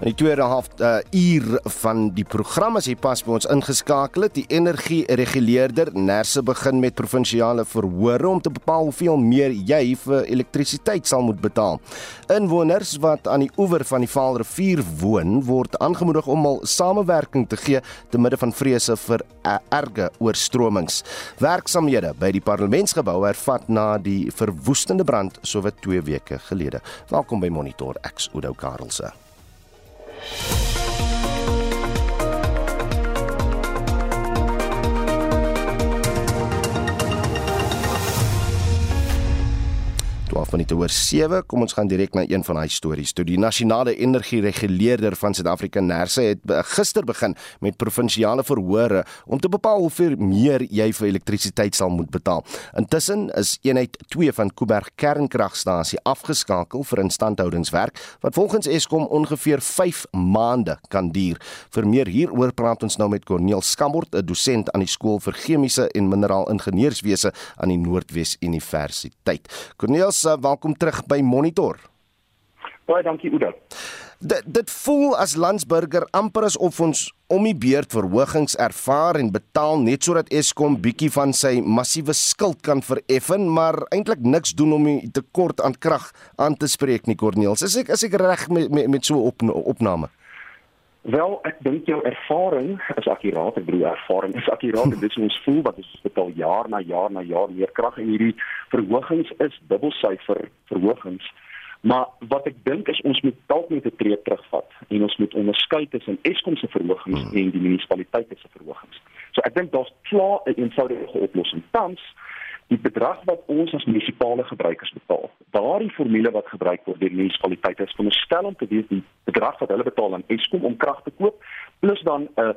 In die tweede helfte uh, uur van die program as jy pas by ons ingeskakel het, die energiereguleerder Nerse begin met provinsiale verhore om te bepaal hoeveel meer jy vir elektrisiteit sal moet betaal. Inwoners wat aan die oewer van die Vaalrivier woon, word aangemoedig om al samewerking te gee te midde van vrese vir uh, erge oorstromings. Werksamehede by die parlementsgebou hervat na die verwoestende brand sowat 2 weke gelede. Welkom by Monitor X Udo Karelse. Thank you. Van die oor 7. Kom ons gaan direk na een van daai stories. Toe die nasionale energiereguleerder van Suid-Afrika Nersa het gister begin met provinsiale verhore om te bepaal hoeveel meer jy vir elektrisiteit sal moet betaal. Intussen is eenheid 2 van Kuiberg kernkragstasie afgeskakel vir instandhoudingswerk wat volgens Eskom ongeveer 5 maande kan duur. Vir meer hieroor praat ons nou met Corneel Skambort, 'n dosent aan die skool vir chemiese en mineraal ingenieurswese aan die Noordwes Universiteit. Corneel welkom terug by Monitor. Baie dankie Oudo. Dit dit voel as landsburger amper asof ons om die beurt verhogings ervaar en betaal net sodat Eskom bietjie van sy massiewe skuld kan vereffen, maar eintlik niks doen om die tekort aan krag aan te spreek nie, Corneels. Is ek is ek reg met met, met so 'n op, opname? Wel, ek dink jou ervaring is akkuraat, ek bedoel ervaring is akkuraat dit is ons voel wat ons betaal jaar na jaar na jaar meer krag en hierdie verhogings is dubbelsyfer verhogings. Maar wat ek dink is ons moet dalk net 'n tree terugvat en ons moet onderskei tussen Eskom se verhogings hmm. en die munisipaliteite se verhogings. So ek dink daar's klaar 'n eenvoudige oplossing. Tans die bedrag wat ons as munisipale gebruikers betaal. Daardie formule wat gebruik word deur munisipaliteite is veronderstel om te wees die bedrag wat hulle betaal aan Eskom om krag te koop plus dan 'n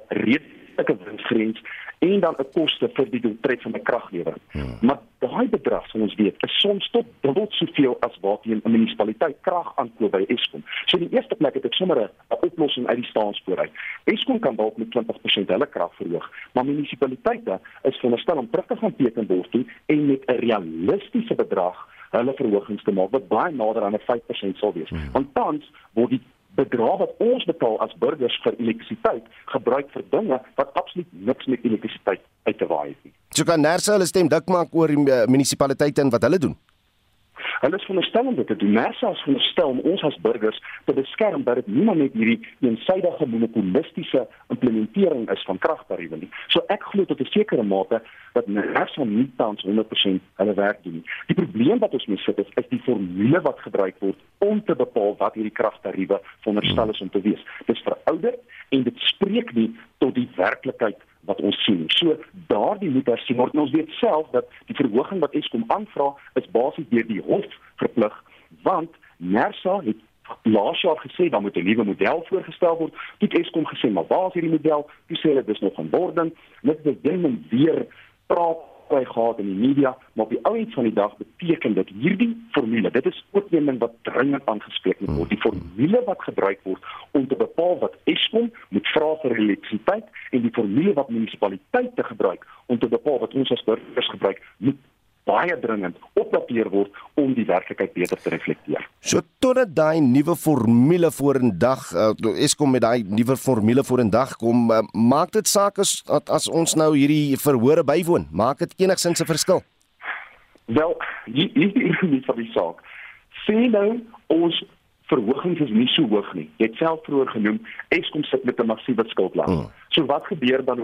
redelike winsgrens en dan 'n koste vir die doeltred van 'n kraglewering. Hmm. Maar daai bedrag, soos ons weet, is soms tot dubbel soveel as wat 'n munisipaliteit krag aankoop by Eskom. So in die eerste plek het ek sommer 'n oplossing uit die staanspoor uit. Eskom kan dalk met 20% hulle krag verhoog, maar munisipaliteite is veronderstel om terug te gaan tekenbord toe en met 'n realistiese bedrag hulle verhogings te maak wat baie nader aan 'n 5% sal wees. Hmm. Want tans word die bedrag wat ons betaal as burgers vir elektrisiteit gebruik vir dinge wat absoluut niks met elektrisiteit uit te waai het nie. So kan Nersa hulle stem dik maak oor die eh, munisipaliteite en wat hulle doen. Hulle is veronderstel om dit te doen. Nersa is veronderstel om ons as burgers te beskerm dat dit nie net hierdie eensidedige monopolistiese implementering is van kragtariewe nie. So ek glo tot 'n sekere mate dat Nersa nie tans 100% hulle werk doen nie. Die probleem wat ons mee sit is, is die formule wat gebruik word om te bepaal wat hierdie kragtariewe veronderstel is om te wees. Dit is verouderd en dit spreek nie tot die werklikheid wat ons sien. So daardie moet hersien word. Ons weet self dat die verhoging wat Eskom aanvra is basies deur die hof verplig want Nersa het laas jaar gesê dan moet 'n nuwe model voorgestel word. Dit Eskom gesê maar waar is hierdie model? Dis sê hulle dis nog in wording. Net is ding weer praat kry gehad in die media, maar op die ou end van die dag beteken dit hierdie formule, dit is ook een ding wat dringend aangespreek moet word. Die formule wat gebruik word om te bepaal wat Eskom moet vra vir elektrisiteit en die formule wat munisipaliteite gebruik om te bepaal wat ons as burgers gebruik, moet baie dringend opdateer word om die werklikheid beter te reflekteer. So totdat daai nuwe formule vorendag uh, Eskom met daai nuwe formule vorendag kom, uh, maak dit saak as as ons nou hierdie verhore bywoon, maak dit enigsins 'n verskil? Wel, hier is die van die saak. Sien nou ons verhogings is nie so hoog nie. Jy het self vroeër genoem Eskom sit met 'n massiewe skuldlas. Hmm. So wat gebeur dan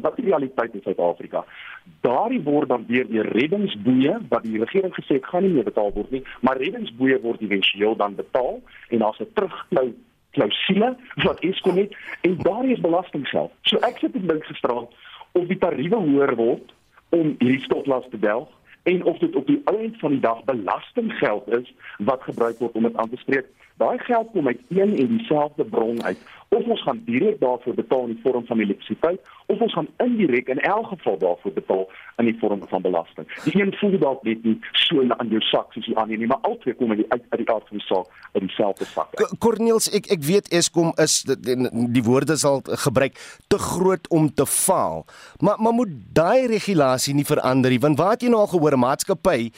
wat die realiteit in Suid-Afrika? Daardie word dan weer die reddingsboeie wat die regering gesê het gaan nie meer betaal word nie, maar reddingsboeie word éventueel dan betaal en daar's 'n terugklou klousule wat Eskom het en daar is belastinggeld. So ek sit en dink gisterand of die tariewe hoër word om hierdie skuldlas te delf en of dit op die einde van die dag belastinggeld is wat gebruik word om dit aan te spreek. Daai geld kom uit een en dieselfde bron uit of ons gaan direk daarvoor betaal in die vorm van elektrisiteit of ons gaan indirek in elk geval daarvoor betaal in die vorm van belasting. Die een voel dalk net nie so aan jou sak soos die ander nie, maar albei kom uit uit die aard van die saak in dieselfde sak. Cornelius, ek ek weet Eskom is die, die woorde sal gebruik te groot om te faal. Maar maar moet daai regulasie nie verander nie, want wat jy nou al gehoor, maatskappy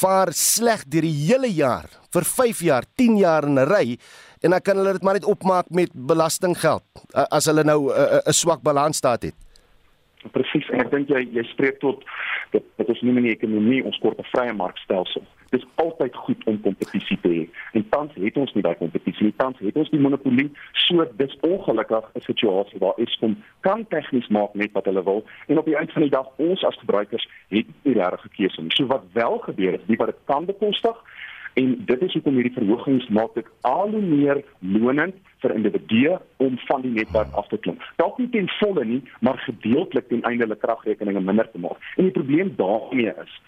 vaar sleg deur die hele jaar vir 5 jaar, 10 jaar in 'n ry en dan kan hulle dit maar net opmaak met belastinggeld as hulle nou 'n swak balansstaat het. Presies, ek dink jy jy spreek tot dit dit is nie meer 'n ekonomie, ons kort 'n vrye markstelsel. Dit is altyd goed om kompetisie te hê. En tans het ons nie daai kompetisie nie. Tans het ons die monopolie. So dis ongelukkig 'n situasie waar Eskom kan tegnies maak net wat hulle wil en op die einde van die dag ons as gebruikers het nie regtig 'n keuse nie. So wat wel gebeur is, wie wat dit kan bekostig, en dit is hoekom hierdie verhogings maak dit al hoe meer lonend vir individue om van die netwerk af te klim. Dalk nie ten volle nie, maar gedeeltelik ten einde hulle kragrekeninge minder te maak. En die probleem daarmee is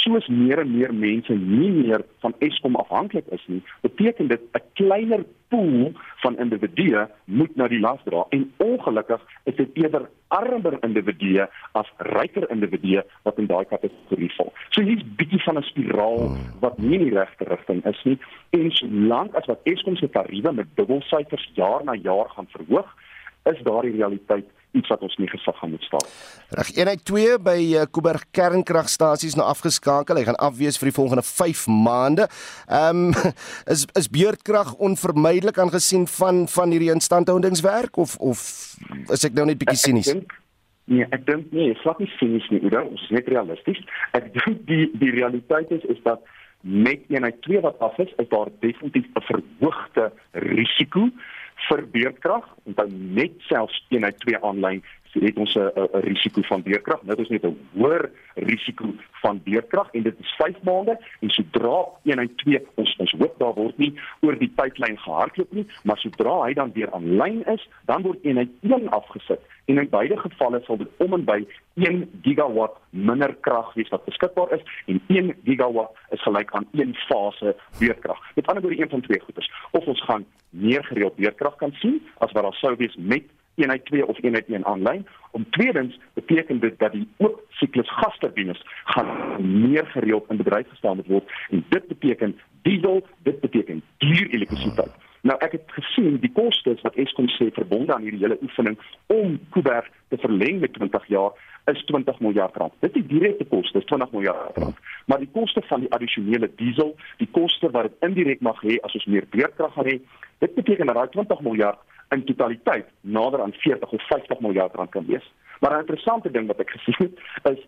soos meer en meer mense nie meer van Eskom afhanklik is nie, beteken dit 'n kleiner pool van individue moet nou die las dra en ongelukkig is dit eerder armer individue as ryker individue wat in daai kategorie val. So hier's bietjie van 'n spiraal wat nie in die regte rigting is nie. En solank as wat Eskom se tariewe met dubbelsyfers jaar na jaar gaan verhoog, is daardie realiteit iets wat ons nie gesag gaan moet staan. Reg, eenheid 2 by Kuiberg kernkragstasies nou afgeskakel. Hy gaan afwees vir die volgende 5 maande. Ehm um, is is beurtkrag onvermydelik aangesien van van hierdie instandhoudingswerk of of is ek nou net bietjie sinies? Nee, ek dink nie, ek slag nie sinies nie, Oudo. Ons is net realisties. Ek dink die die realiteit is is dat met eenheid 2 wat af is, is daar definitief 'n verhoogde risiko vir beurtkrag en dan net selfs eenheid 2 aanlyn het ons 'n risiko van beurtkrag. Dit is net 'n hoër risiko van beurtkrag en dit is 5 maande en sodra eenheid 2 ons ons hoop daar word nie oor die tydlyn gehardloop nie, maar sodra hy dan weer aanlyn is, dan word eenheid 1 afgesit en in beide gevalle sal dit om en by 1 gigawatt minder krag wees wat beskikbaar is en 1 gigawatt is gelyk aan 1 fase beurtkrag. Met ander woorde een van twee goeders. Of ons gaan meer gereeld beurtkrag kan sien as wat daar sou wees met eenheid 2 of eenheid 1 aanlyn. Om tweedens beteken dit dat die oop siklus gasturbines gaan meer gereeld in bedryf gestel moet word en dit beteken diesel, dit beteken duur elektrisiteit. Nou ek het gesien die kostes wat Eskom sê verbonde aan hierdie hele oefening om Kuiberg te verleng met 20 jaar is 20 miljard rand. Dit is direkte koste, 20 miljard rand. Maar die koste van die addisionele diesel, die koste wat dit indirek mag hê as ons meer beurtkrag gaan hê, dit beteken dat daai 20 miljard in totaliteit nader aan 40 of 50 miljard rand kan wees. Maar 'n interessante ding wat ek gesien het is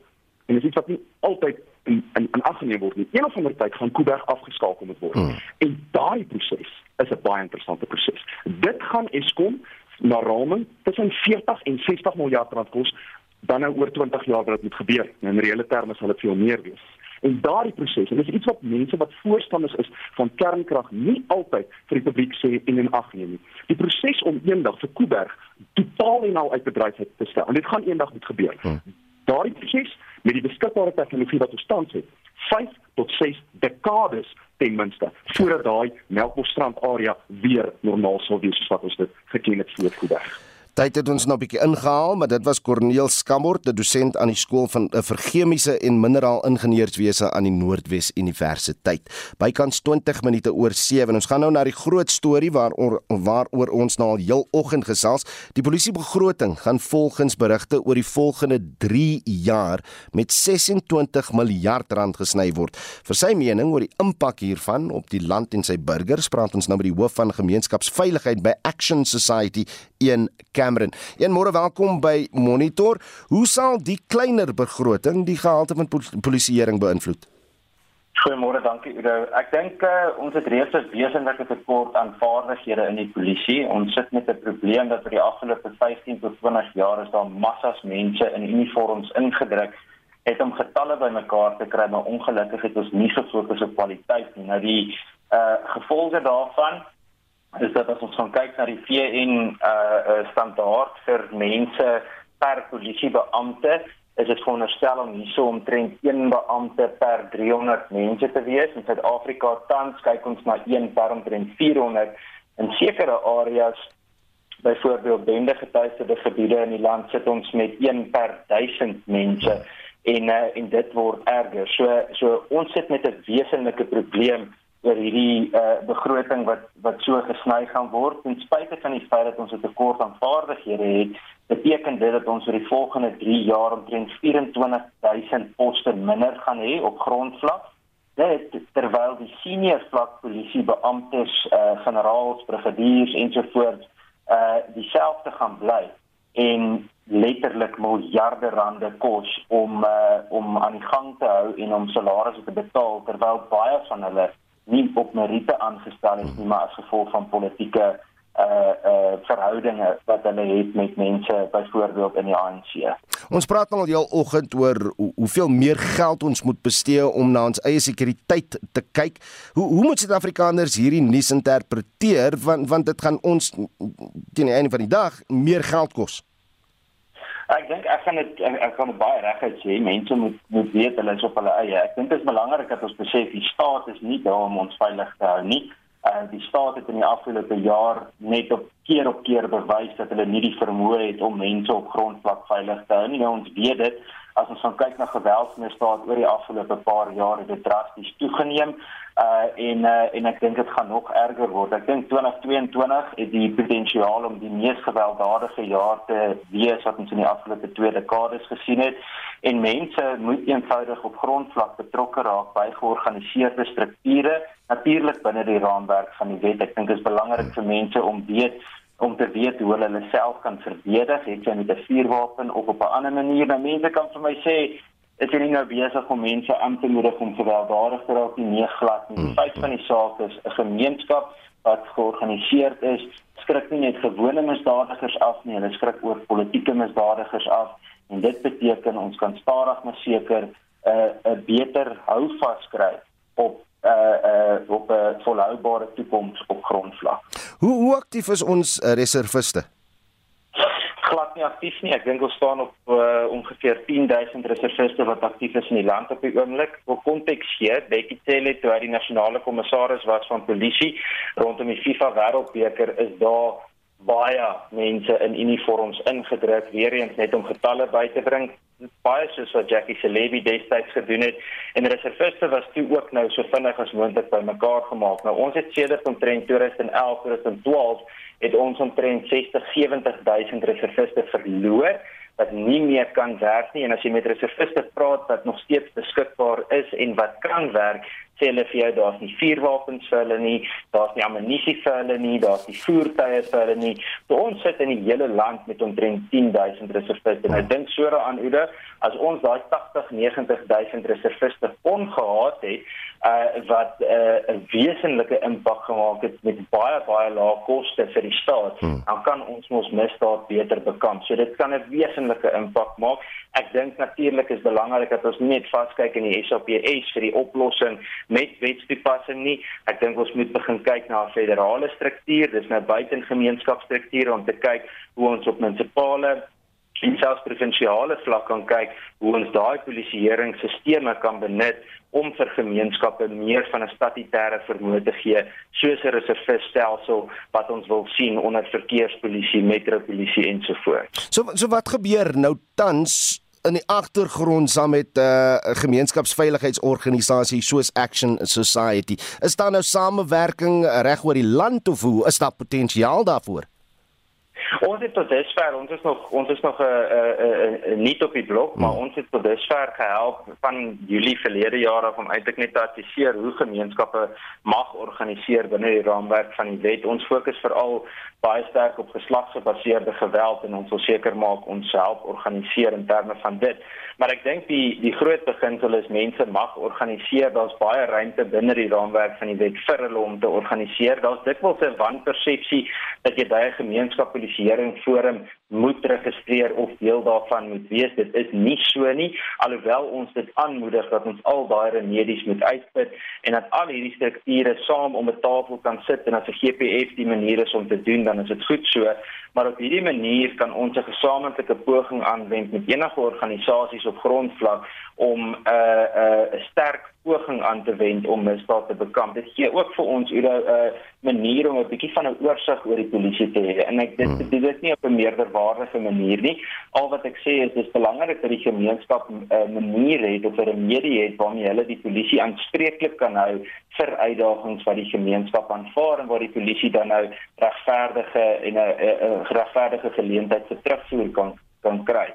en dit is wat nie altyd in in, in aggeneem word nie. Een of ander tyd gaan Kuiberg afgeskakel moet word. Hmm. En daai proses is 'n baie interessante proses. Dit gaan Eskom na raming tussen 40 en 60 miljard rand kos dan nou oor 20 jaar wat dit moet gebeur. In reële terme sal dit veel meer wees. En daardie proses, en dis iets wat mense wat voorstanders is van kernkrag nie altyd vir die publiek sê en in ag neem nie. Die proses om eendag vir Kuiberg totaal en al uit bedryf te stel. En dit gaan eendag moet gebeur. Hmm. Daardie proses met die beskikbare tegnologie wat ons tans het, 5 tot 6 dekades ten minste voordat daai Melkbosstrand area weer normaal sal wees soos wat ons dit geken het voor Kuiberg. Tyd het ons nou 'n bietjie ingehaal, maar dit was Corneel Skambort, 'n dosent aan die skool van eh, vir chemiese en mineraal ingenieurswese aan die Noordwes Universiteit. Bykans 20 minute oor 7. Ons gaan nou na die groot storie waaroor waaroor ons nou al heel oggend gesels. Die polisiebegroting gaan volgens berigte oor die volgende 3 jaar met 26 miljard rand gesny word. Vir sy mening oor die impak hiervan op die land en sy burgers, praat ons nou met die hoof van gemeenskapsveiligheid by Action Society, Ian Cameron. Eenmôre welkom by Monitor. Hoe sal die kleiner begroting die gehalte van polisieering beïnvloed? Goeiemôre, dankie Udo. Ek dink uh, ons het reeds 'n wesenlike tekort aan vaardighede in die polisie. Ons sit met 'n probleem dat vir die afgelope 15 tot 20 jaar is daar massas mense in uniforms ingedruk het om getalle bymekaar te kry, maar ongelukkig het ons nie gefokus op kwaliteit nie. Nou die uh gevolge daarvan is dat as ons gaan kyk na die VN uh standaard vir mense per polisiebeampte is dit veronderstel om hierso omtrent 1 beampte per 300 mense te wees. In Suid-Afrika tans kyk ons na 1 per omtrent 400 in sekere areas byvoorbeeld bende getuieerde gebiede in die land sit ons met 1 per 1000 mense. En uh, en dit word erger. So so ons sit met 'n wesenlike probleem oor hierdie uh, begroting wat wat so gesny gaan word. Ten spyte van die feit dat ons 'n tekort aan vaardighede het, beteken dit dat ons vir die volgende 3 jaar omtrent 24000 poste minder gaan hê op grondvlak dit terwyl die senior vlak polisiebeamptes, eh uh, generaals, brigadiers ensovoorts eh uh, dieselfde gaan bly en letterlik miljarde rande kos om eh uh, om aan die gang te hou en om salarisse te betaal terwyl baie van hulle nie op meriete aangestel is nie maar as gevolg van politieke uh uh verhoudinge wat hulle het met mense byvoorbeeld in die ANC. Ons praat al die oggend oor hoe, hoeveel meer geld ons moet bestee om na ons eie sekuriteit te kyk. Hoe hoe moet Suid-Afrikaners hierdie nuus interpreteer want want dit gaan ons teen die einde van die dag meer geld kos. Ek dink ek gaan dit ek, ek gaan baie reguit sê mense moet moet weet hulle is op hulle eie. Ek dink dit is belangrik dat ons besef die staat is nie daar om ons veilig te hou nie uh, die staat het in die afgelope jaar net op keer op keer bewys dat hulle nie die vermoë het om mense op grondvlak veilig te hou nie. Nou ons weet dit as ons kyk na geweldsmisdaad oor die afgelope paar jaar het dit drasties toegeneem. En uh, en ek dink dit gaan nog erger word. Ek dink 2022 het die potensiaal om die mees gewelddadige jaar te wees wat ons in die afgelope twee dekades gesien het en mense moet eenvoudig op grondvlak betrokke raak by georganiseerde strukture natuurlik binne die raamwerk van die wet. Ek dink dit is belangrik vir mense om weet om te weet hoe hulle hulle self kan verdedig, het jy met 'n vuurwapen of op 'n ander manier. Nou mense kan vir my sê is jy nie nou besig om mense aan te moedig om gewelddadig te raak nie, nee glad nie. Die feit van die saak is 'n gemeenskap wat georganiseerd is, skrik nie net gewone misdadigers af nie, hulle skrik ook politieke misdadigers af en dit beteken ons kan stadig maar seker 'n uh, 'n beter hou vas kry op uh uh op 'n volhoubare toekoms op grondvlak. Hoe hoe aktief is ons uh, reserviste? Glad nie aktief nie. Ek dink ons staan op uh, ongeveer 10000 reserviste wat aktief is in die land op die oomblik. Vir konteks gee, Bekkie Cele toe hy die nasionale kommissaris was van polisie rondom die FIFA Wêreldbeker is daar baie mense in uniforms ingedruk weer eens net om getalle by te bring. Baie soos wat Jackie Celebi destyds gedoen het. En reserviste was toe ook nou so vinnig as moontlik bymekaar gemaak. Nou ons het sedert omtrent 2011 2012 het ons omtrent 60 70000 reserviste verloor wat nie meer kan werk nie. En as jy met reserviste praat wat nog steeds beskikbaar is en wat kan werk sê hulle vir jou daar's nie vuurwapens vir hulle nie, daar's nie ammunisie vir hulle nie, daar's nie voertuie vir hulle nie. So ons sit in die hele land met omtrent 10000 reserviste. En ek dink so daaraan Oude, as ons daai 80 90000 reserviste ongehad het, uh wat 'n uh, wesenlike impak gemaak het met baie baie lae koste vir die staat, hmm. dan kan ons ons misdaad beter bekamp. So dit kan 'n wesenlike impak maak. Ek dink natuurlik is belangrik dat ons net vaskyk in die SAPS vir die oplossing met wetstoepassing nie. Ek dink ons moet begin kyk na 'n federale struktuur, dis nou buite gemeenskapsstrukture om te kyk hoe ons op munisipale en selfs provinsiale vlak kan kyk hoe ons daai polisieeringsstelsels kan benut om vir gemeenskappe meer van 'n statutêre vermoë te gee soos 'n reservistelsel wat ons wil sien onder verkeerspolisie, metropolisie ensovoorts. So so wat gebeur nou tans in die agtergrond saam met 'n uh, gemeenskapsveiligheidsorganisasie soos Action Society. Is daar nou samewerking reg oor die land of hoe is daar potensiaal daarvoor? Ons het tot dusver, ons is nog ons is nog 'n uh, uh, nie op die blok, maar hmm. ons het tot dusver gehelp van Julie verlede jaar af om eintlik net te adviseer hoe gemeenskappe mag organiseer binne die raamwerk van die wet. Ons fokus veral baie sterk op geslagsgebaseerde geweld en ons wil seker maak ons help organiseer in terme van dit. Maar ek dink die die groot beginsel is mense mag organiseer. Daar's baie ruimte binne die raamwerk van die wet vir hulle om te organiseer. Daar's dikwels 'n wanpersepsie dat jy baie gemeenskapspolisieering forum moet registreer of deel daarvan moet wees. Dit is nie so nie, alhoewel ons dit aanmoedig dat ons al daai remedies moet uitput en dat al hierdie strukture saam om 'n tafel kan sit en as 'n GPF die manier is om te doen, dan is dit goed so. Maar op hierdie manier kan ons 'n gesamentlike poging aanwend met enige organisasies op grondvlak om 'n uh, 'n uh, sterk poging aan te wend om misdaad te bekamp. Dit gee ook vir ons 'n uh, manier om 'n bietjie van 'n oorsig oor die polisie te hê. En ek dit hmm. dit is nie op 'n meerderwaardige manier nie. Al wat ek sê is dis belangrik dat die gemeenskap 'n uh, manier het of 'n remedie het waarmee hulle die polisie aanspreeklik kan hou vir uitdagings wat die gemeenskap aanvaar en waar die polisie dan nou regverdige en 'n regverdige geleentheid vir terugvoer kan kan kry.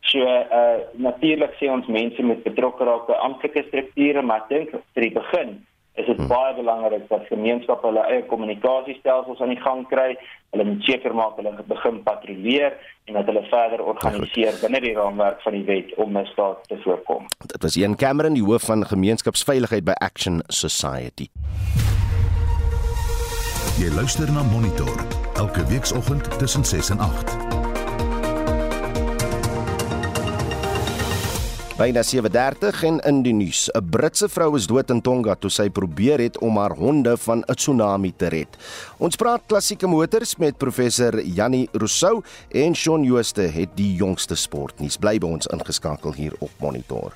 So uh natuurlik sê ons mense moet betrokke raak by amptelike strukture, maar ek dink vir die begin is dit hmm. baie belangrik dat gemeenskappe hulle eie kommunikasiestelsels aan die gang kry. Hulle moet seker maak hulle begin patrolleer en dat hulle verder organiseer binne die raamwerk van die wet om misdaad te voorkom. Dit was Ian Cameron, die hoof van gemeenskapsveiligheid by Action Society. Jy luister na Monitor elke weekoggend tussen 6 en 8. Byna 7:30 en in die nuus. 'n Britse vrou is dood in Tonga toe sy probeer het om haar honde van 'n tsunami te red. Ons praat klassieke motors met professor Jannie Rousseau en Shaun Jooste het die jongste sportnuus. Bly by ons ingeskakel hier op Monitor.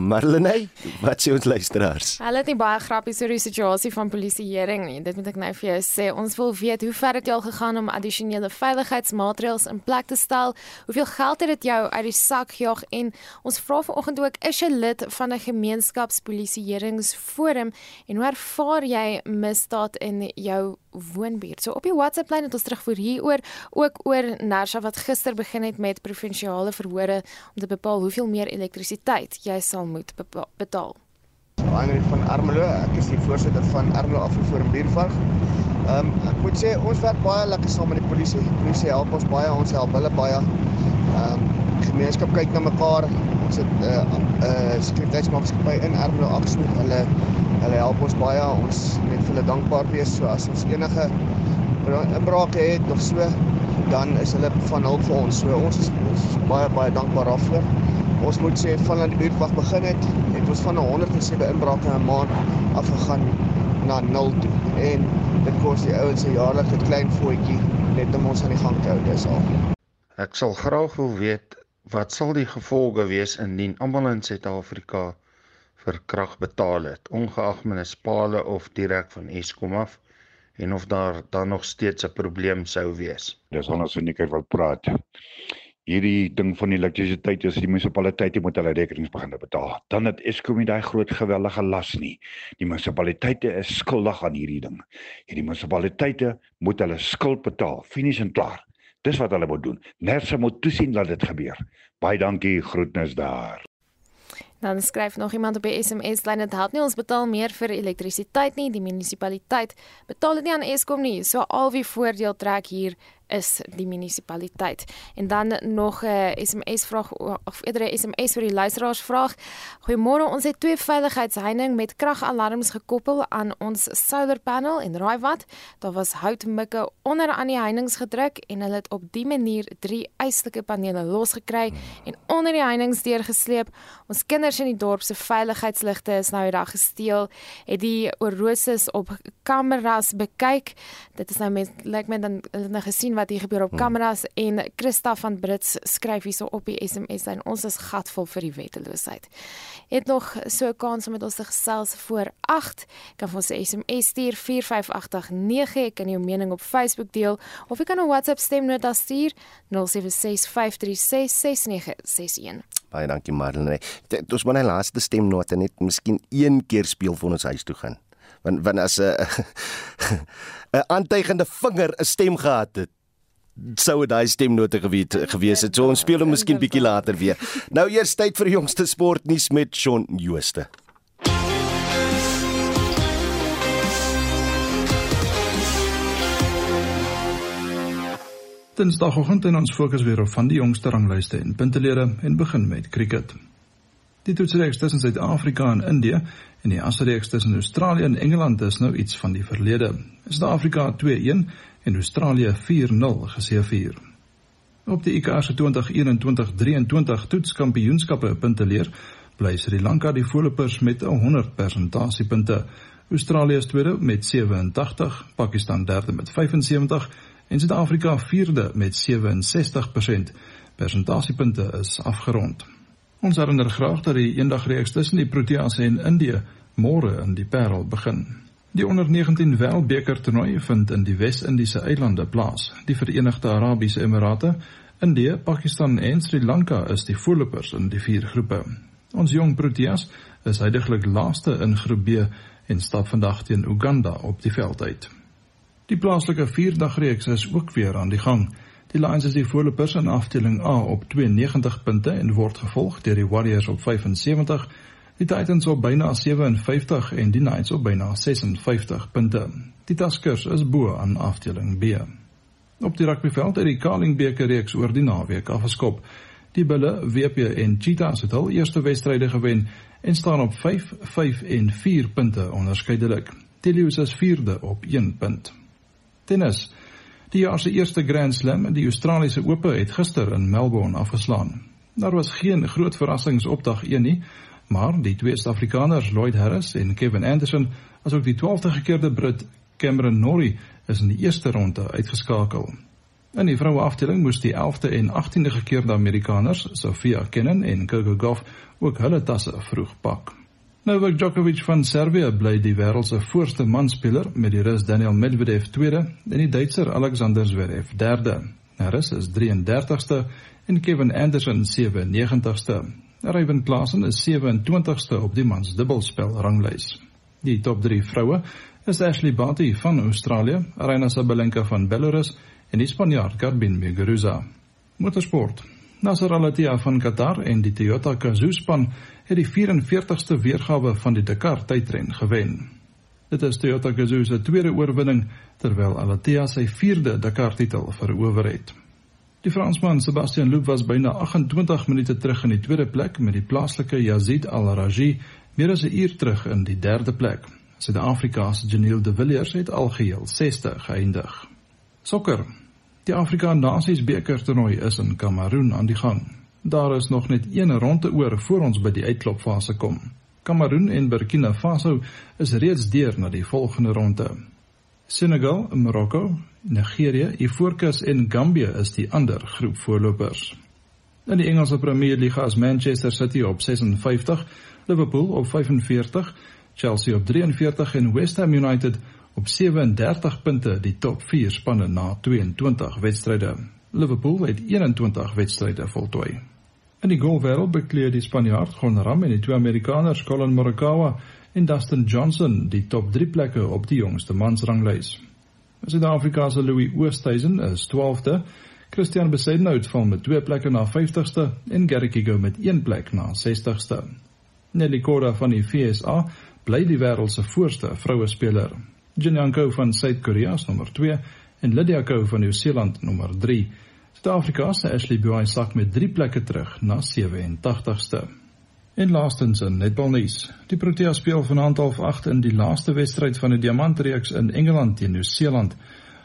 Marlene, wat sê ons luisteraars? Hulle het nie baie grappies oor die situasie van polisieering nie. Dit moet ek nou vir jou sê. Ons wil weet hoe ver het jy al gegaan om addisionele veiligheidsmaatreëls in plek te stel? Hoeveel geld het dit jou uit die sak gejaag? En ons vra vanoggend ook, is jy lid van 'n gemeenskapspolisieeringsforum en hoe ervaar jy misdaad in jou woonbuurt. So op die WhatsApp lyn het ons terugvoer hieroor ook oor Nersha wat gister begin het met provinsiale verhore om te bepaal hoeveel meer elektrisiteit jy sal moet betaal. Heinrich van Ermelo, ek is die voorsitter van Ermelo Afvoer Buurtwag. Ehm um, ek moet sê ons werk baie lekker saam met die polisie. Die polisie help ons baie, ons help hulle baie. Ehm um, gemeenskap kyk na mekaar. Ons het 'n uh, 'n uh, sekuriteitsmaatskappy in Ermelo Aksu. Hulle hulle help ons baie. Ons net hulle dankbaar wees. So as ons enige inbrake het of so, dan is hulle van hulp vir ons. So ons is, ons is baie baie dankbaar daarvoor. Ons moet sê van aan die buurtwag begin het, het ons van 107 inbrake in 'n maand afgegaan na 0 toe. En dit kos die ouens se jaarlikse klein voetjie net om ons aan die gang te hou. Dis al. Ek sal graag wil weet wat sal die gevolge wees indien almal in Suid-Afrika vir krag betaal het, ongeag munisipale of direk van Eskom af en of daar dan nog steeds 'n probleem sou wees. Dis anders as ek wil praat. Hierdie ding van elektrisiteit is die munisipaliteite moet hulle rekenings begin betaal. Dan het Eskom nie daai groot geweldige las nie. Die munisipaliteite is skuldig aan hierdie ding. Hierdie munisipaliteite moet hulle skuld betaal, finies en klaar. Dis wat hulle moet doen. Nerse moet toesien dat dit gebeur. Baie dankie, groetnis daar. Dan skryf nog iemand op die SMS lyn dit help nie ons betaal meer vir elektrisiteit nie, die munisipaliteit betaal dit nie aan Eskom nie. So al wie voordeel trek hier is die munisipaliteit. En dan nog 'n SMS vraag of eerder 'n SMS vir die luisteraars vraag. Goeiemôre, ons het twee veiligheidsheining met kragalarms gekoppel aan ons solar panel en raai wat? Daar was houtmikke onder aan die heininge gedruk en hulle het op die manier drie eislike panele losgekry en onder die heininge deurgesleep. Ons kinders in die dorp se veiligheidsligte is nou eendag gesteel. Het die ooroses op kameras bekyk. Dit is nou met lyk like my dan hulle het nou gesien wat hier gebeur op hmm. kameras hmm. en Christa van Brits skryf hierso op die SMS en ons is gatvol vir die wetteloosheid. Het nog so 'n kans om met ons te gesels voor 8. Kan vir ons 'n SMS stuur 45889. Ek kan jou mening op Facebook deel of jy kan 'n WhatsApp stemnota stuur 0765366961. Baie dankie Marlene. Dit is my laaste stemnota net miskien een keer speel vir ons huis toe gaan want want as 'n 'n aantuigende vinger 'n stem gehad het sou daai stemnote geweet gewees het. So ons speel hom miskien bietjie later weer. Nou eers tyd vir die jongste sportnuus met Shaun Jooste. Dinsdagoggend en ons fokus weer op van die jongste ranglyste en puntelede en begin met cricket. Die toetsreeks tussen Suid-Afrika en Indië en die asreeks tussen Australië en Engeland is nou iets van die verlede. Suid-Afrika 2-1 en Australië 4-0 geseëvier. Op die ICC se 2021-23 toetskampioenskappe punte leer, bly Sri Lanka die voorlopers met 100 persentasiepunte. Australië is tweede met 87, Pakistan derde met 75 en Suid-Afrika vierde met 67%. Persentasiepunte is afgerond. Ons herinner graag dat die eendagreeks tussen die Proteas en Indië môre in die Parel begin. Die onder 19 Wêreldbeker toernooi vind in die Wes-Indiese eilande plaas. Die Verenigde Arabiese Emirate, Indië, Pakistan en Sri Lanka is die voorlopers in die vier groepe. Ons jong Proteas is heidaglik laaste in Groep B en stap vandag teen Uganda op die veld uit. Die plaaslike vierdagreeks is ook weer aan die gang. Die Lions is die voorlopers in afdeling A op 92 punte en word gevolg deur die Warriors op 75, die Titans op byna 57 en die Knights op byna 56 punte. Die Tuskers is bo aan afdeling B. Op die rugbyveld het die Carling beker reeks oor die naweek afgeskop. Die Bulle, WP en Cheetahs het hul eerste wedstryde gewen en staan op 5, 5 en 4 punte onderskeidelik. Telius is 4de op 1 punt. Tennis. Die jaar se eerste Grand Slam, die Australiese Ope, het gister in Melbourne afgeslaan. Daar was geen groot verrassings op dag 1 nie, maar die twee Suid-Afrikaners, Lloyd Harris en Kevin Anderson, asook die 12de gekeerde Brit Cameron Norrie, is in die eerste ronde uitgeskakel. In die vroue afdeling moes die 11de en 18de gekeerde Amerikaners, Sofia Kenin en Coco Gauff, ook hulle tasse vroeg pak. Novak Djokovic van Servië bly die wêreld se voorste manspeler met die Rus Daniel Medvedev tweede en die Duitser Alexander Zverev derde. Harris is 33ste en Kevin Anderson 97ste. Ryan Klaasen is 27ste op die mans dubbelspel ranglys. Die top 3 vroue is Ashley Barty van Australië, Aryna Sabalenka van Belarus en die Spanjaard Garbin Muguruza. Motorsport. Nasser Al-Attiyah van Qatar en die Toyota Gazoo span het die 44ste weergawe van die Dakar tydren gewen. Dit is Toyota Gazoo se tweede oorwinning terwyl Al-Attiyah sy vierde Dakar titel verower het. Die Fransman Sebastian Loeb was byna 28 minute terug in die tweede plek met die plaaslike Yazid Al-Raji meer as 'n uur terug in die derde plek. Suid-Afrika se Janiel De Villiers het algeheel 6ste geëindig. Sokker. Die Afrika Nasies beker toernooi is in Kameroen aan die gang. Daar is nog net een ronde oor voor ons by die uitklopfase kom. Kameroen en Burkina Faso is reeds deur na die volgende ronde. Senegal, Marokko, Nigerië, Ivoorkus en Gambia is die ander groep voorlopers. In die Engelse Premier League is Manchester City op 56, Liverpool op 45, Chelsea op 43 en West Ham United op 37 punte die top 4 spanne na 22 wedstryde. Liverpool het 21 wedstryde voltooi. In die golfwêreld bekleed die Spanjaard Jon Ram en die twee Amerikaners Collin Morikawa en Dustin Johnson die top 3 plekke op die jongste mansranglys. Suid-Afrika se Louis Oosthuizen is 12de, Christian Besaidnout val met 2 plekke na 50ste en Gary Kigo met 1 plek na 60ste. Nelly Korda van die FSA bly die wêreld se voorste vroue speler. Jin Yanko van Suid-Korea is nommer 2 en Lydia Ko van Nieu-Seeland nommer 3. Suid-Afrika se Ashley Buy sak met 3 plekke terug na 87ste. En laastens in netbalnuus. Die Proteas speel vanaand half 8 in die laaste wedstryd van die Diamantreeks in Engeland teen Nieu-Seeland.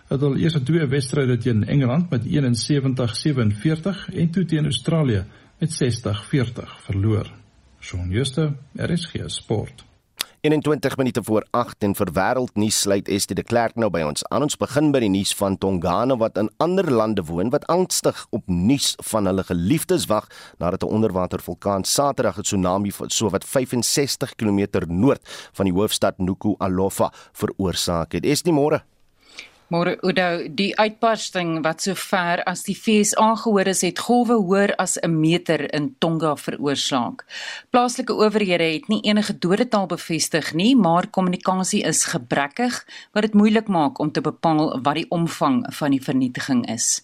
Hulle het al eers twee wedstryde teen Engeland met 71-47 en toe teen Australië met 60-40 verloor. Shaun Schuster, RSG Sport. 21 minute voor 8 en vir wêreldnuus sluit Estie de Klerk nou by ons. Aan ons begin by die nuus van Tongane wat in ander lande woon wat angstig op nuus van hulle geliefdes wag nadat 'n onderwatervulkaan Saterdag 'n tsunami van so wat 65 km noord van die hoofstad Nuku-Alofa veroorsaak het. Estie môre Môre Oudo, die uitbarsting wat so ver as die VS aangehoor is, het golwe hoër as 'n meter in Tonga veroorsaak. Plaaslike owerhede het nie enige dodetal bevestig nie, maar kommunikasie is gebrekkig wat dit moeilik maak om te bepaal wat die omvang van die vernietiging is.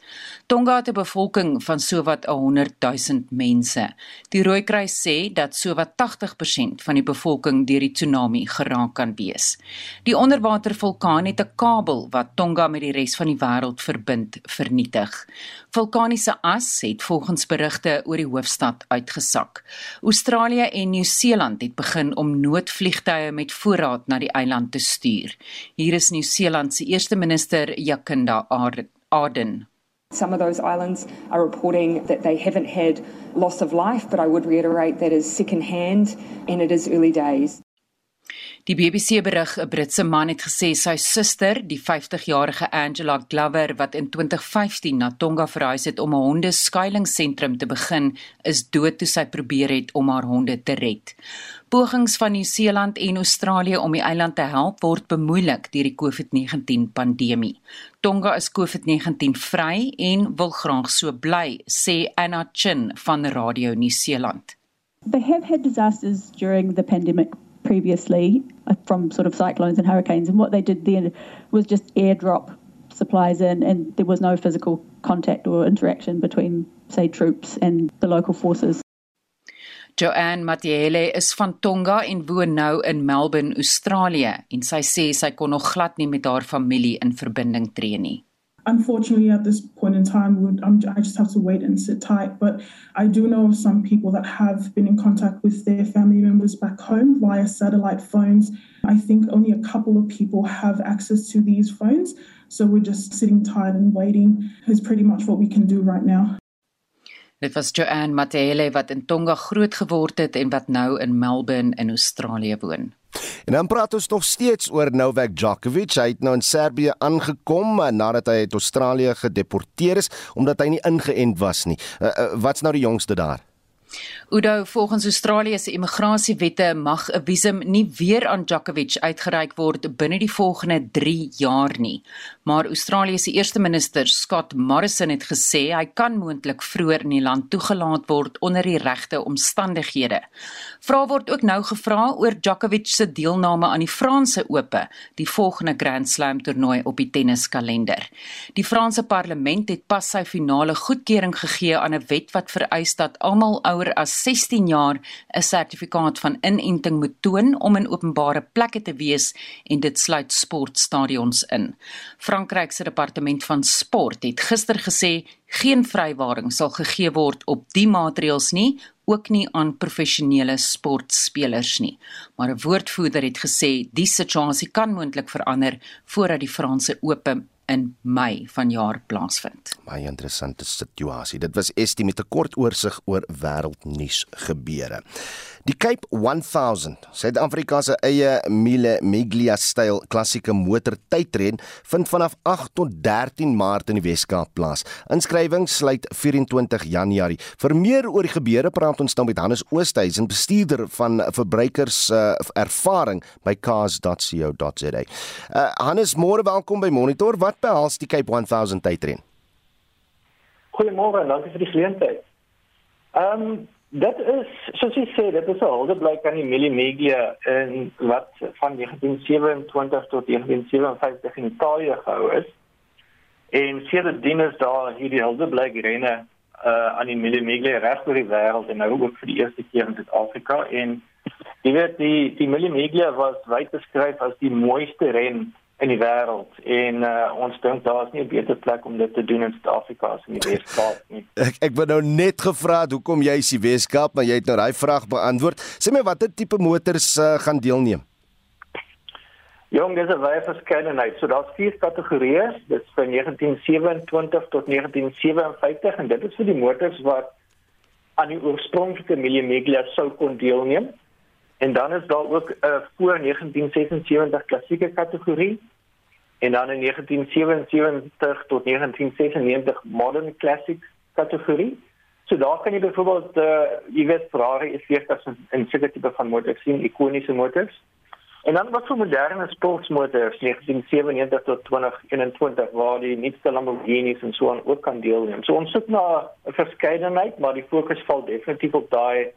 Tonga het 'n bevolking van sowat 100 000 mense. Die Rooikruis sê dat sowat 80% van die bevolking deur die tsunami geraak kan wees. Die onderwatervulkaan het 'n kabel wat Tonga met die res van die wêreld verbind vernietig. Vulkaniese as het volgens berigte oor die hoofstad uitgesak. Australië en Nieu-Seeland het begin om noodvliegtuie met voorraad na die eiland te stuur. Hier is Nieu-Seeland se eerste minister Jacinda Ardern. Some of those islands are reporting that they haven't had loss of life, but I would reiterate that is second hand and it is early days. Die BBC berig 'n Britse man het gesê sy suster, die 50-jarige Angela Glover wat in 2015 na Tonga verhuis het om 'n hondeskuilingsentrum te begin, is dood toe sy probeer het om haar honde te red. Pogings van Nieu-Seeland en Australië om die eiland te help word bemoeilik deur die COVID-19 pandemie. Tonga is COVID-19 vry en wil graag so bly, sê Anna Chin van Radio Nieu-Seeland. They have had disasters during the pandemic previously uh, from sort of cyclones and hurricanes and what they did then was just airdrop supplies in and there was no physical contact or interaction between say troops and the local forces. Joanne Matiele is van Tonga en woon nou in Melbourne, Australië en sy sê sy kon nog glad nie met haar familie in verbinding tree nie. Unfortunately, at this point in time, would um, I just have to wait and sit tight. But I do know of some people that have been in contact with their family members back home via satellite phones. I think only a couple of people have access to these phones. So we're just sitting tight and waiting is pretty much what we can do right now. Dit was Joanne Matele wat in Tonga groot geword het en wat nou in Melbourne in Australië woon. En dan praat ons nog steeds oor Novak Djokovic. Hy het nou in Servië aangekom nadat hy uit Australië gedeporteer is omdat hy nie ingeënt was nie. Uh, uh, wat's nou die jongste daar? Udo, volgens Australië se immigrasiewette mag 'n visum nie weer aan Djokovic uitgereik word binne die volgende 3 jaar nie. Maar Australië se eerste minister, Scott Morrison, het gesê hy kan moontlik vroeër in die land toegelaat word onder die regte omstandighede. Vra word ook nou gevra oor Djokovic se deelname aan die Franse Ope, die volgende Grand Slam toernooi op die tenniskalender. Die Franse parlement het pas sy finale goedkeuring gegee aan 'n wet wat vereis dat almal ouer as 16 jaar 'n sertifikaat van inenting moet toon om in openbare plekke te wees en dit sluit sportstadions in. Frankryk se departement van sport het gister gesê geen vrywaring sal gegee word op die maatreëls nie ook nie aan professionele sportspelers nie. Maar 'n woordvoerder het gesê die situasie kan moontlik verander voordat die Franse Ope in Mei vanjaar plaasvind. Baie interessante situasie. Dit was Estie met 'n kort oorsig oor wêreldnuus gebeure. Die Cape 1000, Suid-Afrika se eie Mille Miglia styl klassieke motortydren, vind vanaf 8 tot 13 Maart in die Weskaap plaas. Inskrywing sluit 24 Januarie. Vir meer oor die gebeure praat ons nou met Hannes Oosthuizen, bestuurder van verbruikers uh, ervaring by cars.co.za. Uh, Hannes, môre welkom by Monitor. Wat behels die Cape 1000 tydren? Goeiemôre, dankie vir die geleentheid. Ehm um, Dit is soos jy sê, dit is 'n holdeblyk aan die Millimeglia in wat van 1927 tot 1957 in Italië gehou is. En sedertdien is daar hierdie holdeblyk renne uh aan die Millimeglia reg oor die wêreld en nou ook vir die eerste keer in Suid-Afrika en jy weet die die Millimeglia was wyd beskryf as die mooiste ren in die wêreld en uh, ons dink daar is nie 'n beter plek om dit te doen in Suid-Afrika as in die Weskaap nie. Ek ek wou nou net gevra hoekom jy is die Weskaap, maar jy het nou daai vraag beantwoord. Sê my watter tipe motors uh, gaan deelneem? Jong, dis 'n baie verskeidenheid. So daar's vier kategorieë. Dit is van 1927 tot 1957 en dit is vir die motors wat aan die oorspronklike Millimeglia sou kon deelneem. En dan is daar ook 'n uh, voor 1976 klassieke kategorie en dan in 1977 tot 1996 modern classic kategorie. So daar kan jy byvoorbeeld uh, jy weet Ferrari is feesters en seker tipe van motors sien, ikoniese motors. En dan wat vir moderne sportmotors 1997 tot 2021 waar die nuutste Lamborghinis en so aan ook kan deelneem. So ons soek na 'n verskeidenheid, maar die fokus val definitief op daai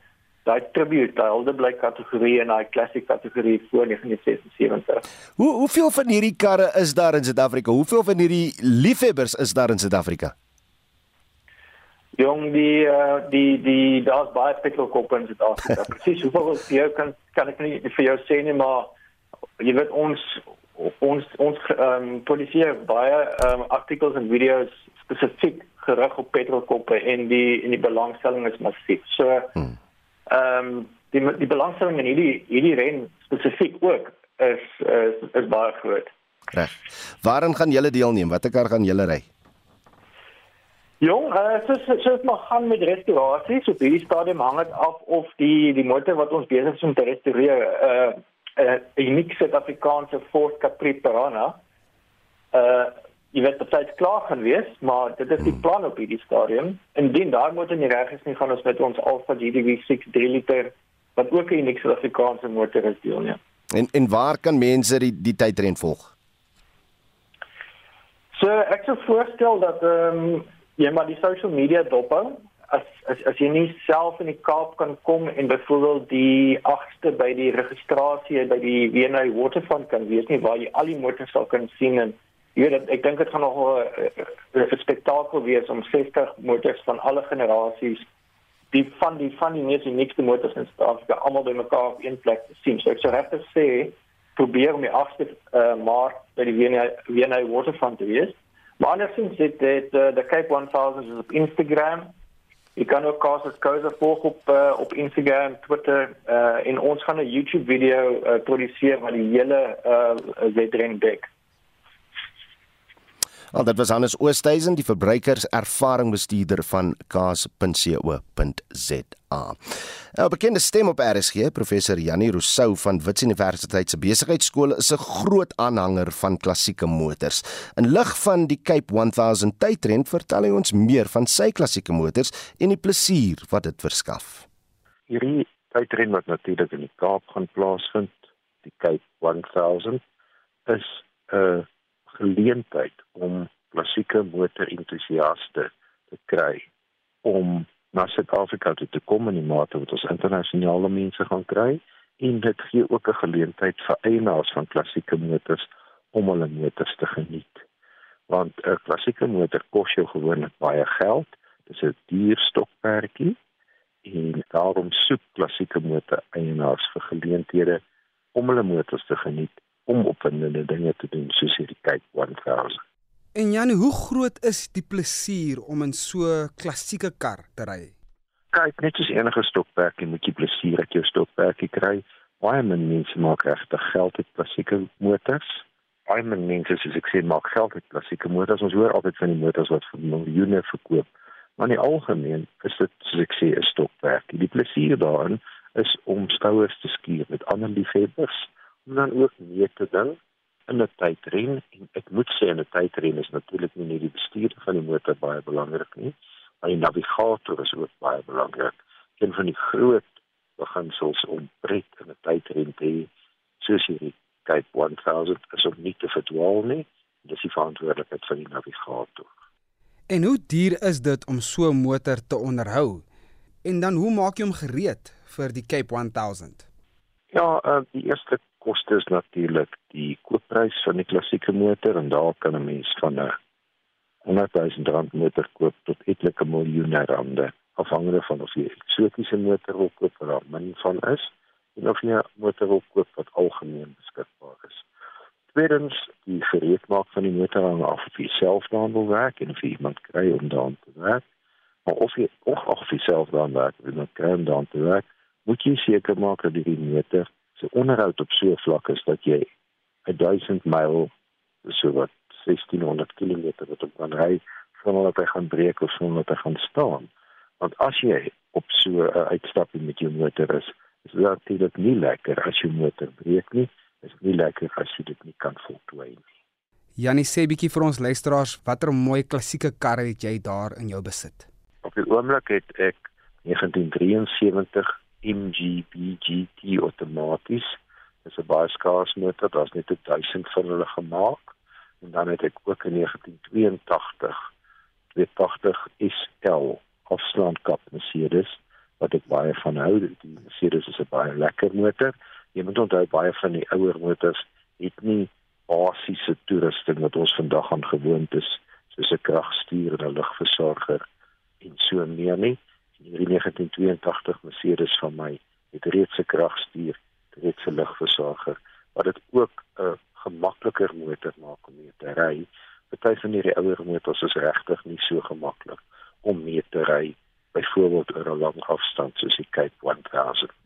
daai tribute, daai holdeblyk kategorie en daai classic kategorie voor 1976. Hoe hoeveel van hierdie karre is daar in Suid-Afrika? Hoeveel van hierdie liefhebbers is daar in Suid-Afrika? Jong die uh, die die daar's baie petrolkoppe in Suid-Afrika. Presies hoeveel jy kan kan ek nie vir jou sê nie, maar jy weet ons ons ons ehm um, polisie baie ehm um, artikels en video's spesifiek gerig op petrolkoppe en die en die belangstelling is massief. So hmm ehm um, die die belangstelling in hierdie hierdie ren spesifiek ook is is is baie groot. Reg. Waarin gaan julle deelneem? Watter kar gaan julle ry? Jong, uh, so so so maar gaan met restaurasie. So die stadium hang dit af of die die motor wat ons besig is om te restoreer uh 'n uh, unieke Suid-Afrikaanse Ford Capri Piranha. Uh jy weet dit het klaar gaan wees, maar dit is die plan op hierdie stadium. Indien daai motor nie reg is nie, gaan ons met ons Alfa GDV 6 3 liter wat ook 'n unieke Suid-Afrikaanse motor is deel neem. En en waar kan mense die die tydren volg? So ek sou voorstel dat ehm um, jy maar die social media dop hou as as as jy nie self in die Kaap kan kom en byvoorbeeld die 8ste by die registrasie by die WNI Waterfront kan wees nie waar jy al die motors sal kan sien en jy weet ek dink dit gaan nog 'n spektakel wees om 60 motors van alle generasies die van die van die mees unieke motors in Suid-Afrika almal bymekaar op een plek te sien. So ek sou regtig sê probeer om die 8ste uh, Maart by die WNI Waterfront te wees. Maar andersins dit dit uh, the Cape 1000 is op Instagram Jy kan ook Kasus Kouse volg op uh, op Instagram, Twitter uh, en ons gaan 'n YouTube video uh, produseer wat die hele uh, Zedren dek. Al dit was Hannes Oosthuizen, die verbruikerservaringbestuurder van kaas.co.za. 'n nou, Bekende stem op RSG, professor Janie Rousseau van Wits Universiteit se Besigheidsskool is 'n groot aanhanger van klassieke motors. In lig van die Cape 1000 tydtrend, vertel hy ons meer van sy klassieke motors en die plesier wat dit verskaf. Hierdie tydtrend wat natuurlik in die Kaap gaan plaasvind, die Cape 1000 is 'n geleentheid om klassieke motorentoesiaste te kry om na Suid-Afrika toe te kom in die mate wat ons internasionale mense gaan kry en dit gee ook 'n geleentheid vir eienaars van klassieke motors om hulle motors te geniet. Want 'n klassieke motor kos jou gewoonlik baie geld. Dit is 'n duur stokperdjie en daarom soek klassieke motor eienaars vir geleenthede om hulle motors te geniet om opwindende dinge te doen soos hierdie Cape 1000. En Jan, hoe groot is die plesier om in so klassieke kar te ry? Kyk, net soos enige stokperdjie moet jy plesier uit jou stokperdjie kry. Baie min mense maak regtig geld uit klassieke motors. Baie min mense soos ek sê maak geld uit klassieke motors. Ons hoor altyd van die motors wat vir miljoene verkoop. Maar in die algemeen is dit soos ek sê 'n stokperdjie. Die plesier daarin is om stouers te skuur met ander liefhebbers om dan ook mee te ding in 'n tydren en ek moet sê in 'n tydren is natuurlik nie net die bestuur van die motor baie belangrik nie, maar die navigator is ook baie belangrik. Een van die groot beginsels om pret in 'n tydren te hê, soos hierdie Cape 1000 is om nie te verdwaal nie. Dis die verantwoordelikheid van die navigator. En hoe duur is dit om so 'n motor te onderhou? En dan hoe maak jy hom gereed vir die Cape 1000? Ja, uh, die eerste koste is natuurlik die koopprys van die klassieke motor en daar kan 'n mens van 'n 100 000 rand motor koop tot etlike miljoene rande afhangende van of jy 'n eksotiese motor wil koop wat daar min van is en of jy 'n motor wil koop wat algemeen beskikbaar is. Tweedens, die gereedmaak van die motor hang af of jy self daaraan wil werk en of jy iemand kry om daaraan te werk. Maar of jy ook of jy self daaraan werk en iemand kry om daaraan te werk, moet jy seker maak dat die motor se onderhoud op so 'n vlak is dat jy 1000 myl so wat 1600 km wat op kan ry sonder dat hy gaan breek of sonder dat hy gaan staan. Want as jy op so 'n uitstapie met jou motor is, is dit natuurlik nie lekker as jou motor breek nie. Dit is nie lekker as jy dit nie kan voltooi nie. Janie sê bietjie vir ons luisteraars watter mooi klassieke karre het jy daar in jou besit? Op die oomblik het ek 1973 MGB GT outomaties. Dit is 'n baie skaars motor, daar's net 1000 van hulle gemaak. En dan het ek ook in 1982 280 SL afstandkap Mercedes wat ek baie van hou. Die Mercedes is 'n baie lekker motor. Jy moet onthou baie van die ouer motors het nie basiese toerusting wat ons vandag aan gewoond is, soos 'n kragstuur en 'n lugversorger en so meer nie hierdie 1982 Mercedes van my het reeds 'n kragstuur, reeds 'n lugversorger wat dit ook 'n gemakliker motor maak om mee te ry. Party van hierdie ouer motors is regtig nie so gemaklik om mee te ry, byvoorbeeld oor 'n lang afstand soos die Cape 1000 nie.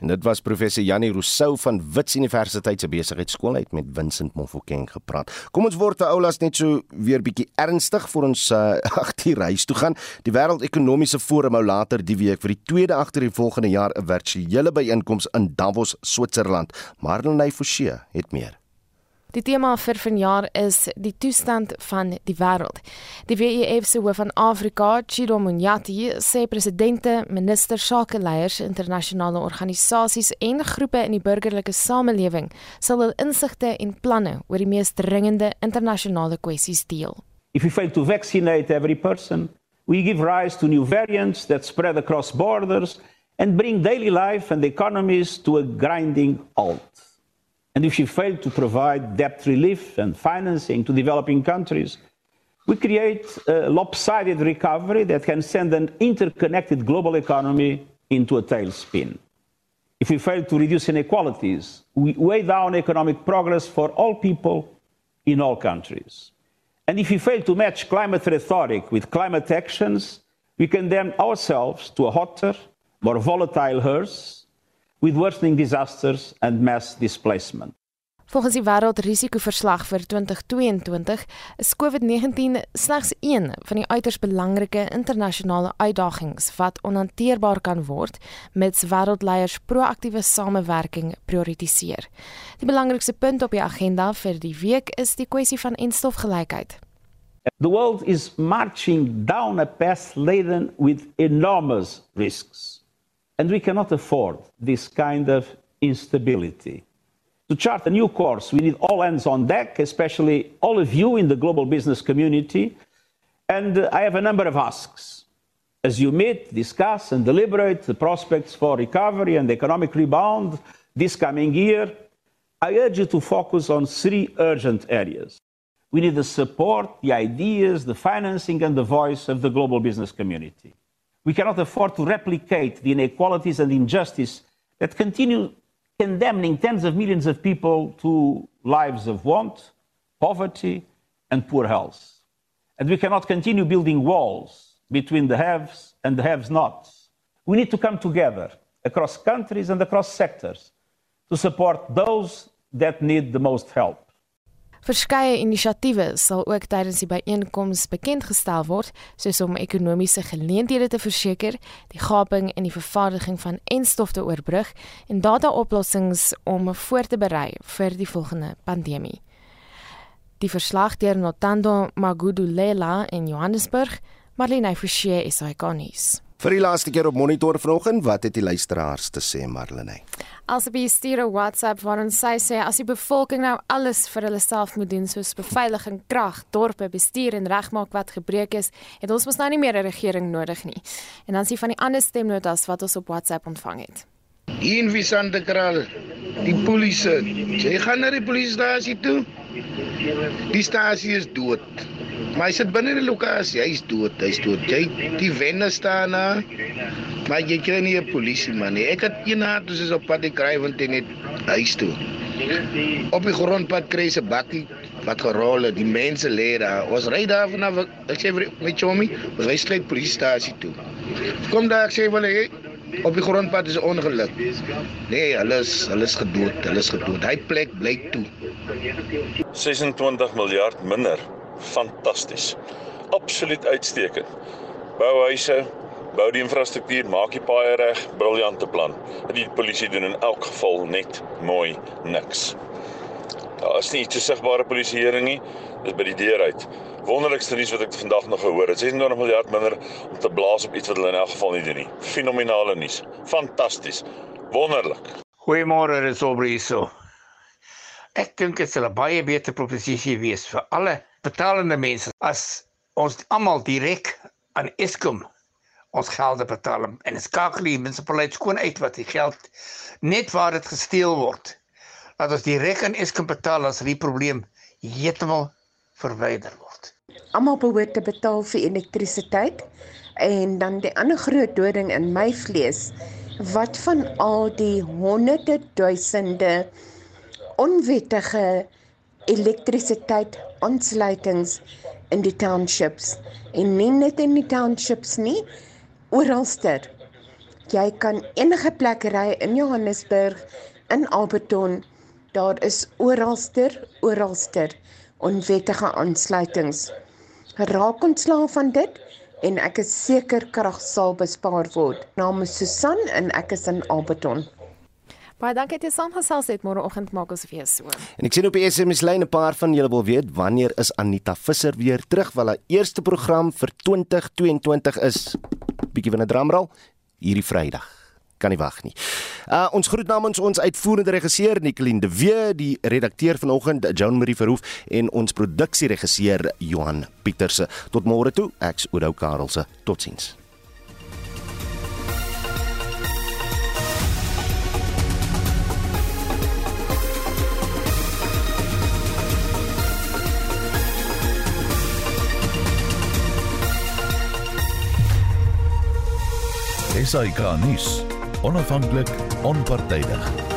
En dit was professor Janie Rousseau van Wits Universiteit se besigheidskool uit met Vincent Mofokeng gepraat. Kom ons word vir oulas net so weer bietjie ernstig vir ons uh, agter reis toe gaan. Die Wêreldekonomiese Forum hou later die week vir die tweede agter die volgende jaar 'n virtuele byeenkoms in Davos, Switserland. Marlenae Forsie het meer. Die tema vir vanjaar is die toestand van die wêreld. Die WEF se hoof van Afrika, Chido Munyati, sê presidente, ministers, sakeleiers, internasionale organisasies en groepe in die burgerlike samelewing sal hul insigte en planne oor die mees dringende internasionale kwessies deel. If we fail to vaccinate every person, we give rise to new variants that spread across borders and bring daily life and economies to a grinding halt. And if she failed to provide debt relief and financing to developing countries, we create a lopsided recovery that can send an interconnected global economy into a tailspin. If we fail to reduce inequalities, we weigh down economic progress for all people in all countries. And if we fail to match climate rhetoric with climate actions, we condemn ourselves to a hotter, more volatile hearse with worsening disasters and mass displacement. Volgens die Wêreldrisikoverslag vir 2022 is COVID-19 slegs een van die uiters belangrike internasionale uitdagings wat onhanteerbaar kan word mits wêreldleiers proaktiewe samewerking prioritiseer. Die belangrikste punt op die agenda vir die week is die kwessie van enstofgelykheid. The world is marching down a path laden with enormous risks. And we cannot afford this kind of instability. To chart a new course, we need all hands on deck, especially all of you in the global business community. And uh, I have a number of asks. As you meet, discuss, and deliberate the prospects for recovery and economic rebound this coming year, I urge you to focus on three urgent areas. We need the support, the ideas, the financing, and the voice of the global business community. We cannot afford to replicate the inequalities and injustice that continue condemning tens of millions of people to lives of want, poverty, and poor health. And we cannot continue building walls between the haves and the haves nots. We need to come together across countries and across sectors to support those that need the most help. Verskeie inisiatiewe sal ook tydens die byeenkoms bekend gestel word, soos om ekonomiese geleenthede te verseker, die gaping in die vervaardiging van enstof te oorbrug en data-oplossings om voor te berei vir die volgende pandemie. Die verslag deur Notando Magudulela in Johannesburg, Marlene Forsie is ikonies. Vir die laaste keer op monitor vanoggend, wat het die luisteraars te sê, Marlene? Alsabe stuur 'n WhatsApp waarin sy sê as die bevolking nou alles vir hulle self moet doen soos beveiliging, krag, dorpe bestuur en regmaak wat gebreek is, het ons mos nou nie meer 'n regering nodig nie. En dan sien van die ander stemnotas wat ons op WhatsApp ontvang het. In Santa Cruz, die polisie, jy gaan na die polisiestasie toe. Die stasie is dood. Maar hy sit binne die lokasie, hy's dood, hy's dood. Jy die wenne staan daar. Maar jy kry nie 'n polisie man nie. Ek het een naad dus is op pad die kry want dit net huis toe. Op die grondpad kry se bakkie wat gerol het. Die mense lê daar. Ons ry daar vanaf ek sê my chommy, ons ry sluit polisiestasie toe. Kom daar ek sê wel hy op die grondpad is 'n ongeluk. Nee, hulle is hulle is gedood, hulle is gedood. Hy plek bly toe. 26 miljard minder fantasties. Absoluut uitstekend. Bou huise, bou die infrastruktuur, maak die paaie reg, briljante plan. Die polisie doen in elk geval net mooi niks. Daar is nie iets sigbare polisieering nie. Dis by die deur uit. Wonderlikste nuus wat ek vandag nog gehoor het. 26 miljard minder om te blaas op iets wat hulle in elk geval nie doen nie. Fenominale nuus. Fantasties. Wonderlik. Goeiemôre, dis Obriso. Ek dink dit sal 'n baie beter proposisie wees vir alle betalende mense as ons almal direk aan Eskom ons gelde betaal en skakel die munisipaliteit skoon uit wat die geld net waar dit gesteel word. Laat ons direk aan Eskom betaal as die probleem heeltemal verwyder word. Almal behoort te betaal vir elektrisiteit en dan die ander groot doding in my vlees wat van al die honderde duisende onwettige elektrisiteit aansluitings in die townships en nie net in die townships nie oralster Jy kan enige plek ry in Johannesburg, in Alberton. Daar is oralster, oralster onwettige aansluitings. Raak ontslaaf van dit en ek is seker krag sal bespaar word. Naam is Susan en ek is in Alberton. Baie dankie dat jy saamgesels het môreoggend maak ons weer so. En ek sien op die SMS lyn 'n paar van julle wil weet wanneer is Anita Visser weer terug? Wel haar eerste program vir 2022 is bietjie van 'n drumroll hierdie Vrydag. Kan nie wag nie. Uh ons groet namens ons uitvoerende regisseur Nicoline de Wee, die redakteur vanoggend Joan Marie Verhoef en ons produksieregisseur Johan Pieterse. Tot môre toe. Ek's Oudou Karelse. Totsiens. SAK nuus. Onafhanklik, onpartydig.